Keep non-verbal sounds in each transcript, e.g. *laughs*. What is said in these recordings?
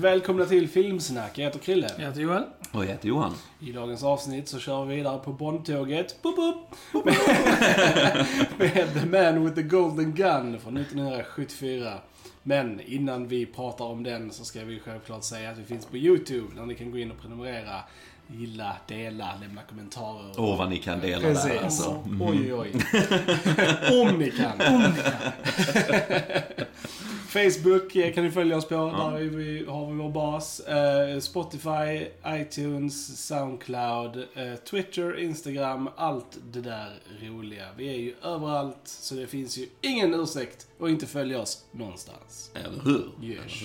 och välkomna till Filmsnack. Jag heter Krille. Jag heter Joel. Och jag heter Johan. I dagens avsnitt så kör vi vidare på Bondtåget. Boop, boop. Med, *laughs* med The Man with the Golden Gun från 1974. Men innan vi pratar om den så ska vi självklart säga att vi finns på YouTube där ni kan gå in och prenumerera, gilla, dela, lämna kommentarer. Åh, vad ni kan dela Precis. där alltså. Oj, oj. *laughs* Om ni kan. Om ni kan. *laughs* Facebook eh, kan ni följa oss på. Där är vi, har vi vår bas. Eh, Spotify, iTunes, Soundcloud, eh, Twitter, Instagram. Allt det där roliga. Vi är ju överallt. Så det finns ju ingen ursäkt att inte följa oss någonstans. Eller hur? Yes.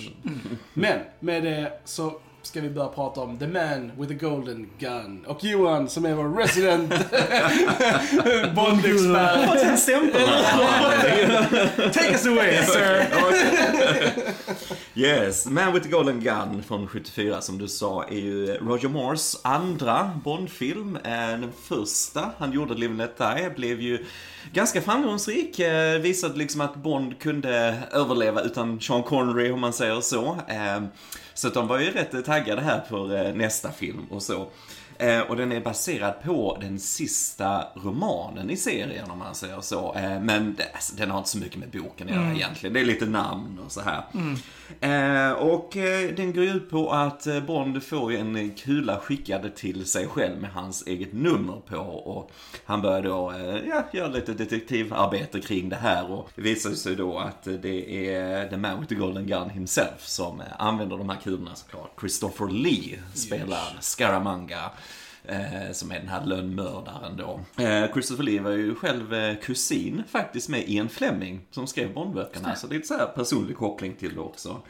Men med det så ska vi börja prata om The Man with the Golden Gun. Och Johan som är vår resident *laughs* Bond-expert. Fått en stämpel här. *laughs* Take us away sir! *laughs* Yes, Man with the Golden Gun från 74 som du sa är ju Roger Moores andra Bondfilm. Eh, Den första han gjorde, Live and Let Die, blev ju ganska framgångsrik. Eh, Visade liksom att Bond kunde överleva utan Sean Connery om man säger så. Så de var ju rätt taggade här för eh, nästa film och så. Eh, och den är baserad på den sista romanen i serien om man säger så. Eh, men alltså, den har inte så mycket med boken att göra egentligen. Det är lite namn och så här. Eh, och eh, den går ut på att eh, Bond får ju en kula skickad till sig själv med hans eget nummer på. Och han börjar då ja, göra lite detektivarbete kring det här. Och det visar sig då att det är The Man with the Golden Gun himself som använder de här kulorna såklart. Christopher Lee spelar Scaramanga. Eh, som är den här lönnmördaren då. Eh, Christopher Lee var ju själv eh, kusin faktiskt med Ian Fleming som skrev Bondböckerna. Så det är lite så personlig koppling till det också.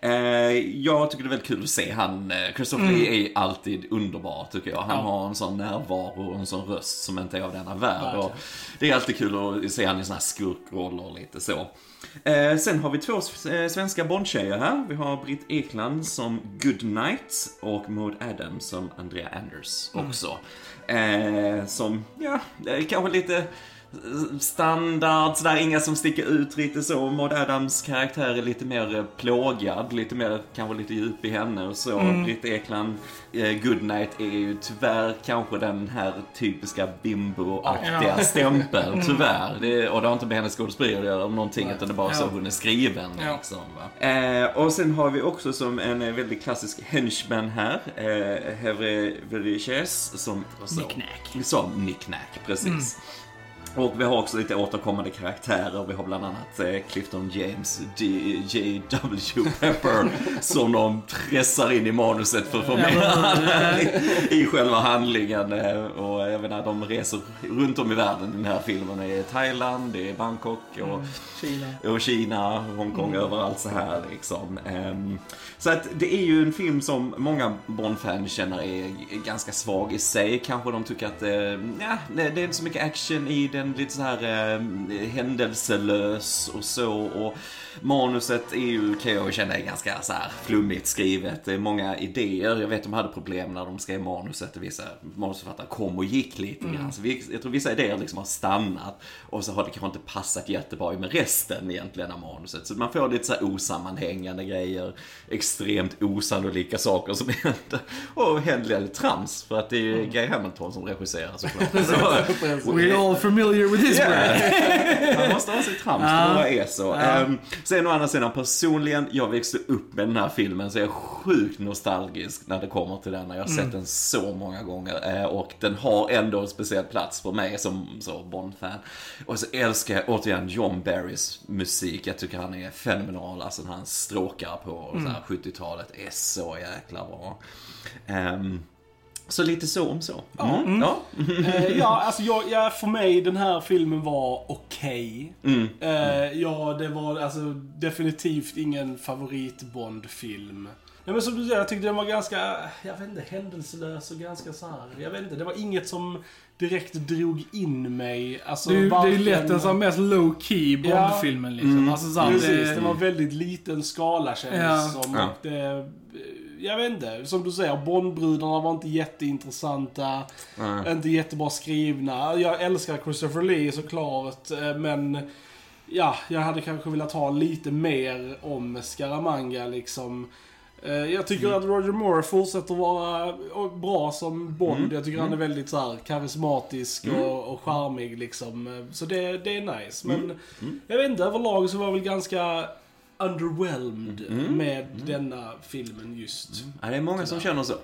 Eh, jag tycker det är väldigt kul att se han, eh, Christopher Lee är alltid underbar tycker jag. Han har en sån närvaro och en sån röst som inte är av denna värld. Och det är alltid kul att se han i såna här skurkroller lite så. Eh, sen har vi två svenska Bondtjejer här. Vi har Britt Ekland som Goodnight och Maud Adams som Andrea Anders också. Eh, som, ja, kanske lite standard, sådär, inga som sticker ut lite så. Maud Adams karaktär är lite mer eh, plågad, lite mer, kanske lite djup i henne och så. Britt Ekland, eh, Goodnight är ju tyvärr kanske den här typiska bimbo-aktiga Ja. stämpeln, tyvärr. Det, och det har inte med hennes skådespeleri att göra om någonting, utan det är bara så Ja. hon är skriven. Ja. Liksom? Eh, och sen har vi också som en eh, väldigt klassisk henchman här, eh, Hervé Veriches, som... så- Knick-knack. Som Nicknack, precis. Och vi har också lite återkommande karaktärer. Vi har bland annat eh, Clifton James, J.W. *laughs* Pepper, som de pressar in i manuset för att få med i, *laughs* i själva handlingen. Eh, Och jag menar, de reser runt om i världen i den här filmen. Det är Thailand, det är Bangkok och Kina. och Kina, Hongkong, överallt så här liksom. Ehm, Så att det är ju en film som många Bond-fans känner är ganska svag i sig. Kanske de tycker att, eh, ja, det är inte så mycket action i den, lite så här eh, händelselös och så. Och manuset är ju, kan jag känna, är ganska så här flummigt skrivet. Det är många idéer. Jag vet de hade problem när de skrev manuset. Vissa manusförfattare kom och gick lite grann. Så vi, jag tror vissa idéer liksom har stannat. Och så har det kanske inte passat jättebra med resten egentligen av manuset. Så man får lite så här osammanhängande grejer. Extremt osannolika saker som *laughs* händer. Och händer lite trams. För att det är ju Guy Hamilton som regisserar såklart. *laughs* Så, We're all familiar with his brand. *laughs* man måste ha sitt trams, det bara är så. Um, sen å andra sidan, personligen, jag växte upp med den här filmen så jag är sjukt nostalgisk när det kommer till den. Jag har sett den så många gånger eh, och den har ändå en speciell plats för mig som så Bond-fan. Och så älskar jag återigen John Barrys musik. Jag tycker han är fenomenal, alltså när han stråkar på här 70-talet är så jäkla bra. Ehm, så lite så om så. Mm. Ja. Eh, ja, alltså jag, ja, för mig den här filmen var okej. Eh, ja, det var alltså definitivt ingen favorit Bond-film. Nej men som du säger, jag tyckte den var ganska, jag vet inte, händelselös och ganska så här. Jag vet inte, det var inget som direkt drog in mig. Alltså, Det är ju det är varken- lätt den sån mest low key Bond-filmen liksom. Alltså sant, Precis, det, det var väldigt liten skala kändes Ja. som. Ja. Och det, jag vet inte, som du säger, Bondbrudarna var inte jätteintressanta. Inte jättebra skrivna. Jag älskar Christopher Lee såklart, eh, men ja, jag hade kanske velat ha lite mer om Scaramanga liksom. Eh, Jag tycker Mm. att Roger Moore fortsätter vara bra som Bond. Mm. Jag tycker han är väldigt så här karismatisk och, och charmig liksom. Eh, Så det, det är nice. Men Mm. jag vet inte, överlag så var jag väl ganska underwhelmed Mm. med denna filmen just. Ja, det är många som känner så.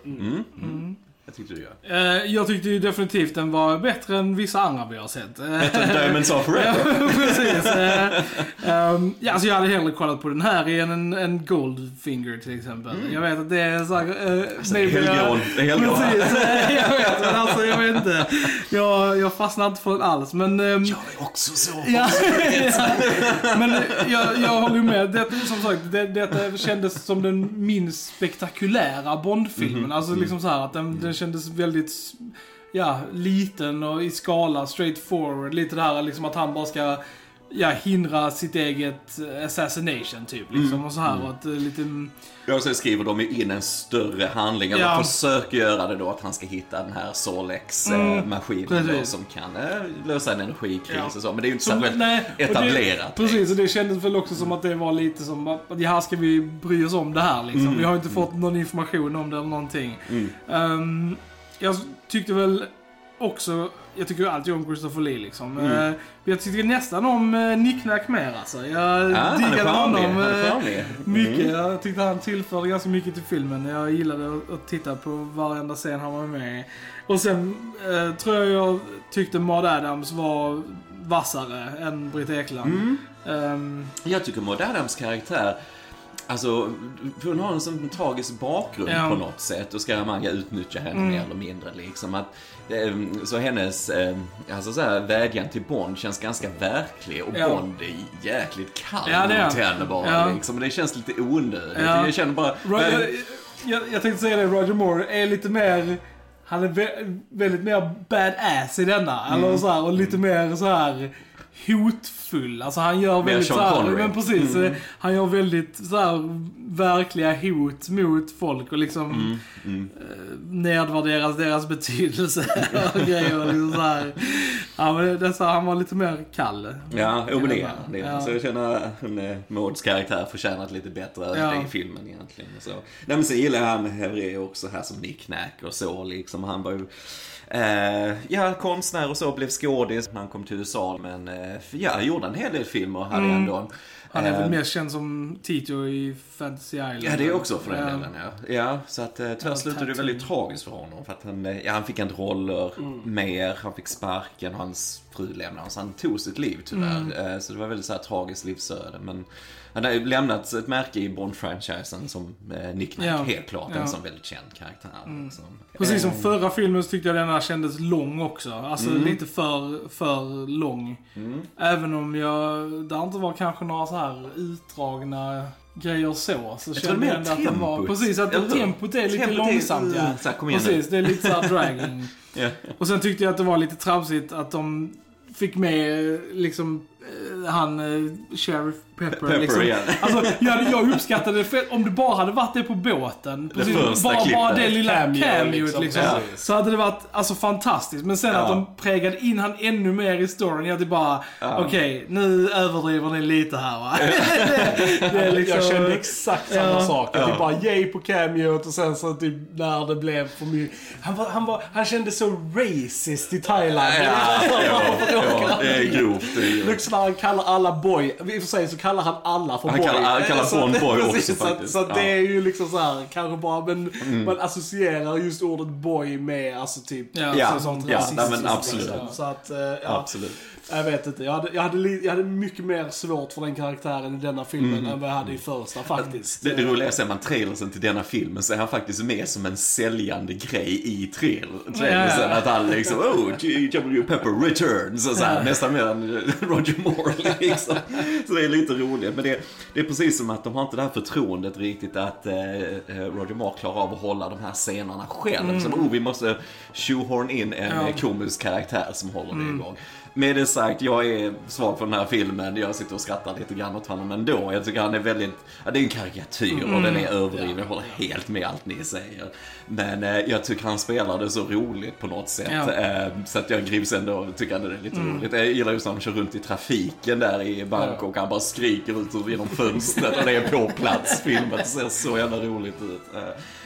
Mm. Mm. Jag tyckte du gör. Eh, jag tyckte ju definitivt den var bättre än vissa andra vi har sett. Eh, Bättre än Diamonds of. *laughs* Ja, precis. Eh, ehm, ja, alltså jag hade hellre kollat på den här än en, en Goldfinger till exempel. Jag vet att det är så här, uh, Alltså, helgon. Det är helgon. *laughs* Precis, jag vet. Men alltså jag vet inte. Jag, jag fastnar inte för den alls. Men, ehm, Jag är också så. *laughs* Ja, men jag, jag håller med. Det, som sagt, det, detta kändes som den minst spektakulära Bond-filmen. Alltså liksom så här att den, den kändes väldigt, ja, liten och i skala, straight forward. Lite det här liksom att han bara ska, ja, hindra sitt eget assassination typ. Liksom, och så här. Och att eh, lite... Ja, så skriver de in en större handling, eller Ja. försöker göra det då att han ska hitta den här Solex-maskinen precis. som kan eh, lösa en energikris Ja. och så. Men det är ju inte särskilt etablerat. Det, precis, och det kändes väl också som att det var lite som att ja, här ska vi bry oss om det här liksom. Vi har inte fått någon information om det eller någonting. Ehm, jag tyckte väl också, jag tycker ju alltid om Christopher Lee liksom. Eh, jag tycker nästan om uh, Nick Nack mer alltså. Jag är diggade honom eh, *laughs* mycket. Jag tyckte han tillförde ganska mycket till filmen. Jag gillade att, titta på varenda scen han var med. Och sen eh, tror jag jag tyckte Maud Adams var vassare än Britt Ekland. Ehm, Jag tycker Maud Adams karaktär Alltså, hon har en sån tragisk bakgrund Ja. på något sätt och Scaramanga utnyttjar henne mer eller mindre liksom. Att, eh, så hennes eh, alltså så här, vädjan till Bond känns ganska verklig och Ja. Bond är jäkligt kall Ja, mot henne bara Ja. liksom. Det känns lite onödigt. Ja. Jag känner bara... Roger, jag, jag tänkte säga det, Roger Moore är lite mer... Han är vä- väldigt mer badass i denna. Mm. Eller så här, och lite mer så här hotfull. Alltså han gör väldigt så här. Mm. men precis. eh, Han gör väldigt så här verkliga hot mot folk och liksom Mm, eh, nedvärderas deras betydelse *laughs* och grejer. Och liksom så här. Ja, men det, så här, han var lite mer kall. Ja, jo men det är han. Ja. Så jag känner att eh, Mauds karaktär förtjänar ett lite bättre Ja. i filmen egentligen. Så. Nej men sen gillar jag han Herré också här som Nick Nack och så liksom. Han var ju Eh, ja, konstnär och så, blev skådis. Han kom till USA, men eh, ja, gjorde en hel del filmer hade ändå... Mm. Han är väl mest känd som Tito i Fantasy Island. Ja, det är också för den Ja. delen, ja. Ja, så att eh, tyvärr slutade det väldigt tragiskt för honom. För att han, eh, ja, han fick inte roller mer, han fick sparken, hans fru lämnade honom. Så han tog sitt liv tyvärr. Eh, Så det var väldigt så här tragiskt livsöde. Men han har ju lämnat ett märke i Bond-franchisen som eh, Nick Nack, Ja. helt klart. Ja. En sån väldigt känd karaktär. Liksom. Precis som förra filmen så tyckte jag den här kändes lång också. Alltså Mm. lite för, för lång. Även om jag, där inte var kanske några så här utdragna grejer så. Så är kände jag ändå att den var, precis att Eller tempot är lite Tempot är- långsamt ja. mm, så här, igen nu. Precis, det är lite såhär dragging. *laughs* Ja. Och sen tyckte jag att det var lite tramsigt att de fick med liksom han eh, Sheriff Pepper. Pepper, liksom. *laughs* ja. Alltså, jag, jag uppskattade det för om det bara hade varit det på båten. Precis, första bara, bara det lilla Cameo, cameot liksom. liksom. Ja. Så hade det varit alltså, fantastiskt. Men sen Ja. att de prägade in han ännu mer i storyn. Jag typ bara, okej, nu överdriver ni lite här va. det, *laughs* *laughs* det är liksom, Jag kände exakt samma Ja. sak. Jag typ bara yay på cameot och sen så typ när det blev för mycket. Han, var, han, var, han kände så racist i Thailand. Ja, ja, ja, det är grovt. Det är grovt. Liksom när han kallar alla boy. I och för sig så kallar han alla för Han boy. kallar- han kallar Så- Bond boy också precis, så, att- faktiskt. Så det Ja. Mm. är ju liksom så här, kanske bara, men man associerar just ordet boy med alltså typ Ja, Ja, så sånt ja, rasistiskt, nej, men absolut. liksom. Så att, eh, ja. Absolut. Jag vet inte. Jag hade, jag, hade, jag hade mycket mer svårt för den karaktären i denna filmen än vad jag hade i första faktiskt. Det, det roliga är, ser man trailersen till denna filmen så är han faktiskt med som en säljande grej i trailer, trailersen. Ja. Att han liksom, oh, G.W. Pepper returns. Och så här, Nästan mer än Roger Moore liksom. Så det är lite roligt. Men det, det är precis som att de har inte det här förtroendet riktigt att eh, eh, Roger Moore klarar av att hålla de här scenerna själv. Så oh, vi måste shoehorn in en Ja. ja. komisk karaktär som håller det igång. Med det sagt, jag är svag för den här filmen. Jag sitter och skrattar lite grann åt honom ändå. Jag tycker han är väldigt, ja, det är en karikatyr och den är överdriven. Jag håller helt med allt ni säger. Men eh, jag tycker han spelar det så roligt på något sätt. Ja. Eh, så att jag grips ändå och tycker att det är lite roligt. Jag gillar just när han kör runt i trafiken där i Bangkok. Han bara skriker ut genom fönstret och det är på plats *laughs* filmat. Det ser så jävla roligt ut. Eh,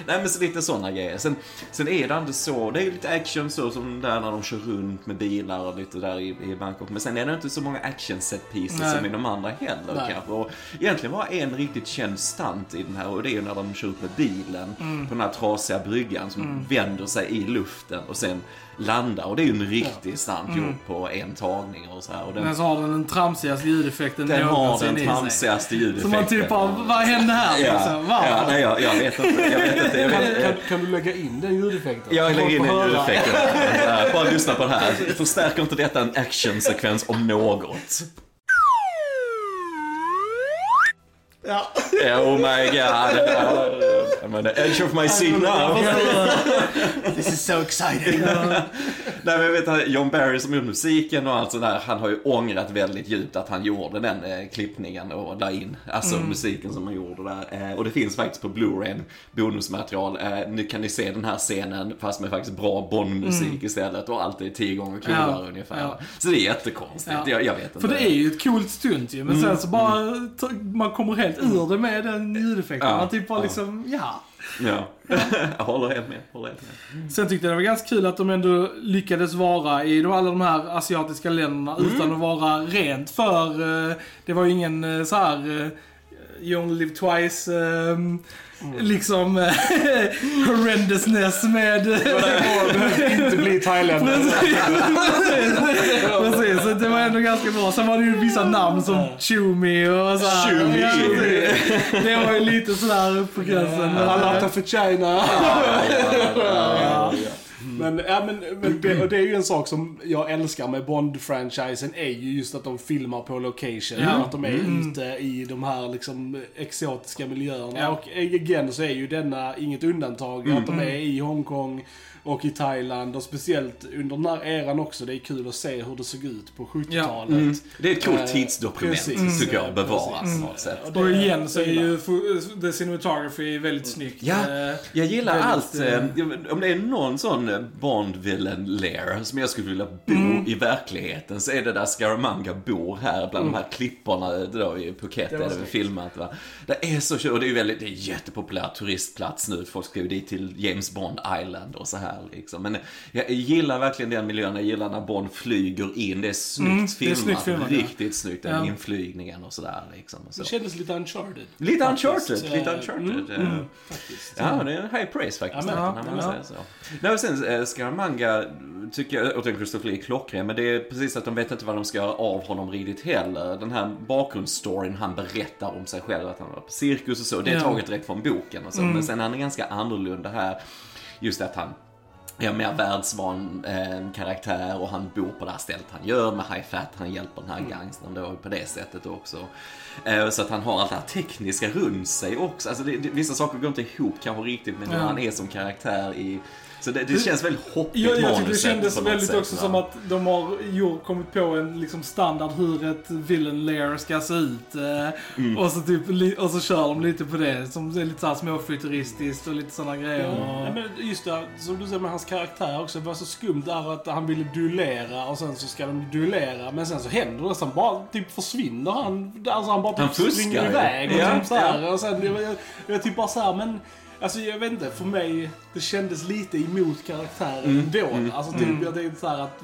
nej men så lite sådana grejer. Sen, sen är det ändå så, det är lite action så som där när de kör runt med bilar och lite där i, i Bangkok. Men sen är det inte så många action set pieces Nej. som i de andra heller Nej. kanske. Och egentligen var en riktigt känd stunt i den här och det är ju när de kör ut med bilen Mm. på den här trasiga bryggan som vänder sig i luften och sen landar. Och det är ju en riktig stunt gjord på en tagning och så här. Och den, Men så har den den tramsigaste ljudeffekten den har den tramsigaste Så ljudeffekten. man typ bara, vad hände här Ja, liksom? ja, nej, jag, jag vet inte. Jag vet inte. Jag Kan, vet, kan, kan du lägga in den ljudeffekten? jag lägger in Folk en får höra. ljudeffekt. Ja, Bara lyssna på det här. Förstärker inte detta en actionsekvens om något? Ja. Oh my god. I'm on the edge of my seat now. *laughs* This is so exciting. Nej men jag vet att John Barry som gjorde musiken och allt sådär, han har ju ångrat väldigt djupt att han gjorde den eh, klippningen och la in, alltså musiken som han gjorde där. Eh, och det finns faktiskt på Blu-ray bonusmaterial. Eh, nu kan ni se den här scenen fast med faktiskt bra Bond-musik istället och allt är tio gånger coolare Ja, ungefär. ja. Så det är jättekonstigt, Ja. jag, jag vet inte. För det är ju ett coolt stunt ju, men sen så bara, ta- man kommer helt ur det med den ljudeffekten. Ja, Man typ bara liksom, ja. Ja, *laughs* jag håller helt med. Håller helt med. Sen tyckte jag det var ganska kul att de ändå lyckades vara i alla de här asiatiska länderna utan att vara rent för, eh, det var ju ingen eh, så här eh, You only live twice, ehm, liksom eh, *laughs* horrendousness med... inte bli thailändare. *laughs* ändå ganska bra. Sen var det ju vissa namn som Chumi och så här. Chumi. Ja. Det var ju lite sådär på gränsen. Alata för China. Ja. Men, ja, men, men det, och det är ju en sak som jag älskar med Bond-franchisen är ju just att de filmar på location. Ja. Att de är ute i de här liksom exotiska miljöerna. Ja. Och again så är ju denna inget undantag. Att de är i Hongkong och i Thailand och speciellt under den här eran också. Det är kul att se hur det såg ut på 70-talet. Det är ett coolt Eh, tidsdokument, precis. tycker jag, Mm. bevaras Precis. på något sätt. Och det- Och igen så är ju the cinematography väldigt snyggt. Ja, Eh, jag gillar väldigt, allt. eh, Om det är någon sån bond villain lair som jag skulle vilja bo Mm. i verkligheten så är det där Scaramanga bor här bland de här klipporna då i Phuket där det filmat. Va? Det är så kul och det är ju väldigt, det är jättepopulär turistplats nu. Folk ska ju dit till James Bond Island och så här liksom. Men jag gillar verkligen den miljön. Jag gillar när Bond flyger in. Det är snyggt Mm, det är filmat. snyggt filmat, ja. Riktigt snyggt, den Ja. inflygningen och sådär liksom. Och så. Det kändes lite uncharted. Lite Faktiskt. uncharted, lite Eh, uncharted. mm, eh. Faktiskt. Ja, det är en high praise faktiskt. Ja, men- ja. så. Nej, sen eh, Scaramanga tycker jag, och Christopher Lee är klockren, men det är precis att de vet inte vad de ska göra av honom riktigt heller. Den här bakgrundsstoryn han berättar om sig själv, att han var på cirkus och så, det är Ja. taget direkt från boken och så. Men sen är han ganska annorlunda här. Just att han är mer världsvan eh, karaktär och han bor på det här stället han gör med High Fat. Han hjälper den här gangstern då på det sättet också. Eh, så att han har allt det här tekniska runt sig också. Alltså det, det, vissa saker går inte ihop kanske riktigt med hur Ja. han är som karaktär i... Så det, det känns väldigt hoppigt Jag, jag tycker det kändes väldigt sätt, också va? som att de har gjort, kommit på en liksom standard hur ett villain lair ska se ut. Eh, Mm. och, så typ, och så kör de lite på det. Som är lite såhär småfuturistiskt och lite sådana grejer. Ja, Och, men just det, som du säger med hans karaktär också. Det var så skumt där att han ville duellera och sen så ska de duellera. Men sen så händer det nästan bara, typ försvinner han. Alltså han bara typ Han fuskar springer iväg och Ja, typ så här. Och sen, jag, jag, jag typ bara så här, men... Alltså jag vet inte, för mig, det kändes lite emot karaktären Mm, ändå. Alltså typ, jag tänkte så att,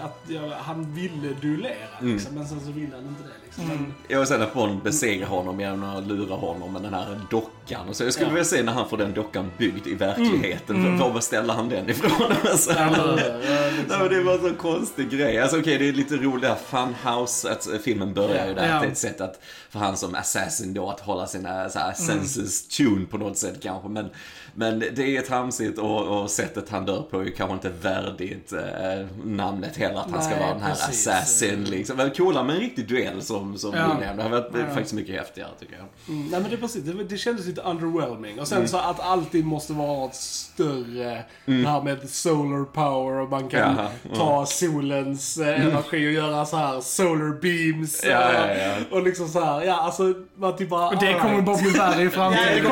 att jag, han ville duellera Mm. liksom, men sen så ville han inte det liksom. Men, Ja, och sen att Bond besegrar honom genom att lura honom med den här dockan. Och så jag skulle Ja. vilja se när han får den dockan byggd i verkligheten. Mm. Var beställer han den ifrån? *laughs* Alltså, Nej, men det var en så konstig grej. Alltså okej, det är lite roligt det här funhouse, att eh, filmen börjar ju där. Ja. Det är ett sätt att, för han som assassin då, att hålla sina så här, senses tuned på något sätt kanske. Men, men det är tramsigt och, och sättet han dör på är kanske inte värdigt eh, namnet heller. Att han ska Nej, vara den här precis. assassin liksom. Men coolare med en riktig duell som, som Ja. du nämnde. Det hade varit faktiskt mycket häftigare tycker jag. Mm, nej men det är precis, det, det kändes lite underwhelming. Och sen så att alltid måste vara ett större, det här med solar power och man kan Jaha, ta solens eh, energi och göra så här solar beams. Ja, eh, ja, ja. Och liksom så här, ja alltså man typ bara... Och det kommer alright. bara bli värre i *laughs* framtiden.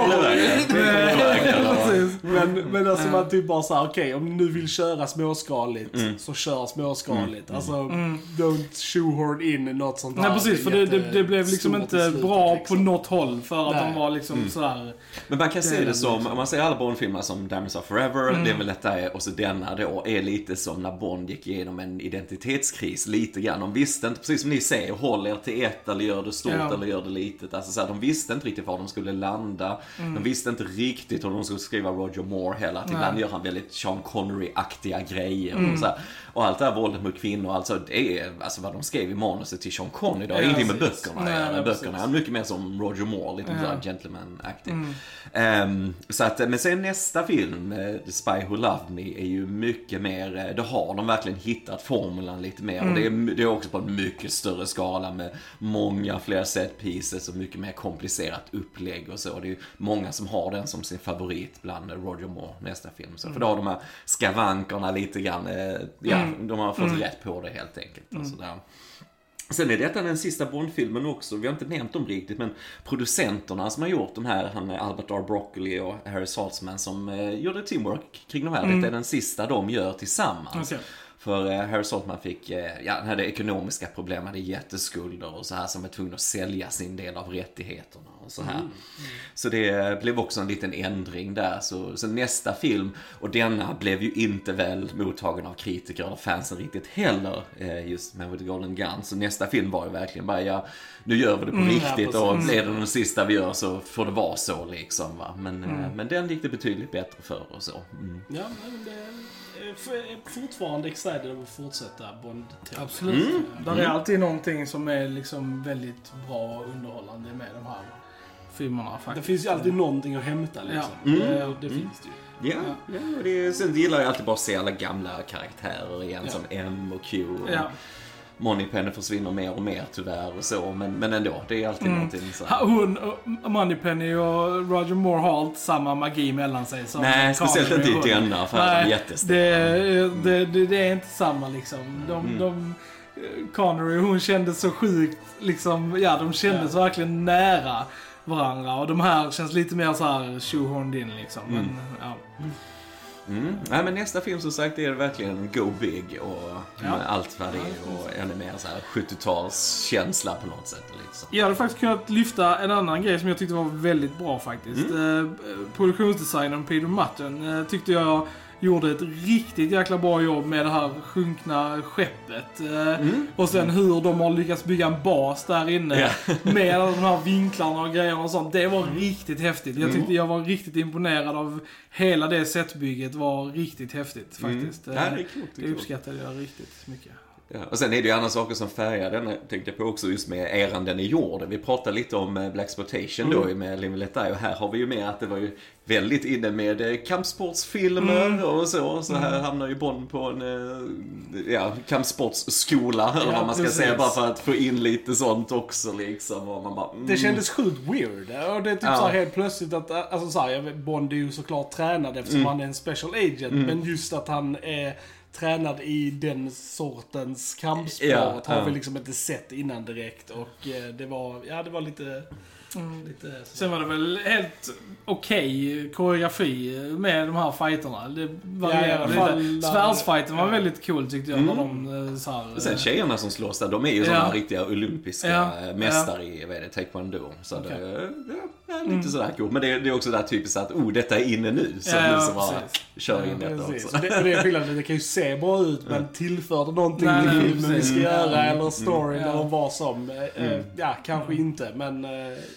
Precis. Men, men alltså man typ bara såhär, okej om ni nu vill köra småskaligt, så kör småskaligt. Alltså, don't shoehorn in något sånt här. Nej precis, för det, det, det blev liksom inte bra liksom. på något håll för att Nej. de var liksom sådär... Men man kan se det som, liksom. om man ser alla Bond-filmer som Diamonds Are Forever, Mm. det är väl detta är, och så denna då, är lite som när Bond gick igenom en identitetskris, lite grann. De visste inte, precis som ni säger, håll er till ett eller gör det stort Ja. eller gör det litet. Alltså så här, de visste inte riktigt var de skulle landa. Mm. De visste inte riktigt hur de skulle skriva Roger Moore heller. Att ibland gör han väldigt Sean Connery-aktiga grejer. Mm. Och, så här. och allt det här våldet mot kvinnor, alltså det är alltså vad de skrev i manuset till Sean Connery. Det har Ja, ingenting med böckerna att göra. Böckerna är mycket mer som Roger Moore, lite Ja. gentleman-aktig. Så att, men sen nästa film, eh, The Spy Who Loved Me, är ju mycket mer, eh, då har de verkligen hittat formulan lite mer. Och det är, det är också på en mycket större skala med många fler set pieces och mycket mer komplicerat upplägg och så. Det är många som har den som sin favorit bland Roger Moore, nästa film. Så, För då har de här skavankerna lite grann, eh, ja, de har fått rätt på det helt enkelt. Och sådär. Sen är detta den sista Bond-filmen också, vi har inte nämnt dem riktigt, men producenterna som har gjort de här, han är Albert R. Broccoli och Harry Saltzman som eh, gjorde teamwork kring de här, detta är den sista de gör tillsammans. Okej. För eh, Harry Saltzman fick, eh, ja, han hade ekonomiska problem, hade jätteskulder och så här, som var tvungen att sälja sin del av rättigheterna och så här. Så det blev också en liten ändring där. Så, så nästa film, och denna blev ju inte väl mottagen av kritiker eller fansen riktigt heller, eh, just with the Golden Gun. Så nästa film var ju verkligen bara, ja, nu gör vi det på riktigt ja, och är det den sista vi gör så får det vara så liksom. Va? Men, eh, men den gick det betydligt bättre för och så. Mm. Ja, men det fortfarande excited över att fortsätta bond Absolut. Mm. Där är alltid någonting som är liksom väldigt bra och underhållande med de här filmerna Det faktiskt. finns ju alltid någonting att hämta liksom. Ja. Det, det finns det ju. Ja, ja och det, sen gillar jag alltid bara att se alla gamla karaktärer igen som M och Q. Och Ja. Moneypenny försvinner mer och mer tyvärr och så, men, men ändå, det är alltid någonting så. Hon, Moneypenny och Roger Moore har inte samma magi mellan sig som Nej, speciellt inte i denna, för de är Nej, jättestora. det, det, det, det är inte samma liksom. De, Mm. de, Connery hon kändes så sjukt, liksom, ja de kändes verkligen nära varandra. Och de här känns lite mer så här shoehorned in liksom. Men, ja. Mm. Nej, men nästa film som sagt är verkligen Go Big och Ja. med allt vad det är och ännu mer så här 70-talskänsla på något sätt. Liksom. Jag hade faktiskt kunnat lyfta en annan grej som jag tyckte var väldigt bra faktiskt. Mm. Eh, produktionsdesignern Peter Mutton eh, tyckte jag gjorde ett riktigt jäkla bra jobb med det här sjunkna skeppet. Eh, Och sen hur de har lyckats bygga en bas där inne Mm. Ja. *laughs* med alla de här vinklarna och grejerna och sånt. Det var riktigt häftigt. Mm. Jag tyckte jag var riktigt imponerad av hela det setbygget. var riktigt häftigt Mm. faktiskt. Eh, det är coolt. Det det är coolt. uppskattade jag riktigt mycket. Ja. Och sen är det ju andra saker som färgar den, tänkte jag på också, just med eran den är gjord. Vi pratade lite om eh, Black Exploitation då med Live and Let Die och här har vi ju med att det var ju väldigt inne med eh, kampsportsfilmer och så. Så här hamnar ju Bond på en eh, ja, kampsportsskola, eller Ja, vad man ska precis. säga, bara för att få in lite sånt också liksom. Och man bara, mm. Det kändes sjukt weird. Och det är typ Ja. så här helt plötsligt att, alltså så här, Bond är ju såklart tränad eftersom han är en special agent. Men just att han är tränad i den sortens kampsport Ja, har vi liksom inte sett innan direkt. Och eh, det var, ja det var lite, lite så. Sen var det väl helt okej koreografi med de här fighterna. Det varierade Ja, lite. där- Svärdsfighten var ja. väldigt cool tyckte jag. När de eh, så här, sen tjejerna som slåss där, de är ju sådana Ja. riktiga olympiska Ja, eh, mästare i, vad är det, taekwondo. Så Okej. det, ja, ja, lite sådär coolt. Men det, det är också där typiskt att, oh, detta är inne nu. Så Ja, nu ja, så bara precis. kör in detta Precis. också. Det, det är skillnaden, det kan ju se bra ut men tillför det någonting Nej, till filmen vi ska göra Mm. eller storyn Ja. eller vad som. Eh, eh, Ja, kanske inte men...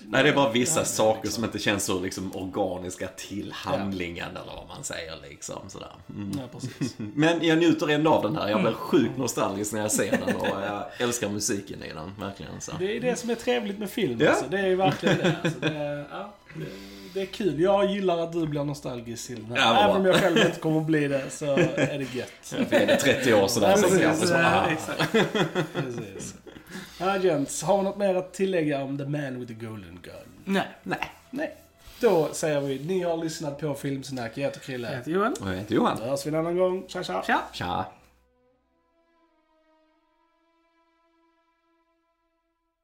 Nej, det är bara vissa ja, saker liksom. som inte känns så liksom, organiska till handlingen eller vad man säger liksom. Sådär. Mm. Ja. *laughs* Men jag njuter ändå av den här. Jag blir sjukt nostalgisk när jag ser den och jag älskar musiken i den, verkligen. Så. Det är det som är trevligt med film. Ja. Alltså. Det är verkligen det. Alltså, det, ja, det, det är kul. Jag gillar att du blir nostalgisk till den här. Ja, Även om jag själv inte kommer att bli det, så är det gött. För är det 30 år sådär så kanske så, ja, exakt. Precis. Ja, gents. Har vi något mer att tillägga om The Man with the Golden Gun? Nej. Nej. Nej. Då säger vi, ni har lyssnat på Filmsnack. Jag heter Krille. Jag heter Johan. Och jag heter Johan. Då hörs vi en annan gång. Tja, tja. Tja. Tja.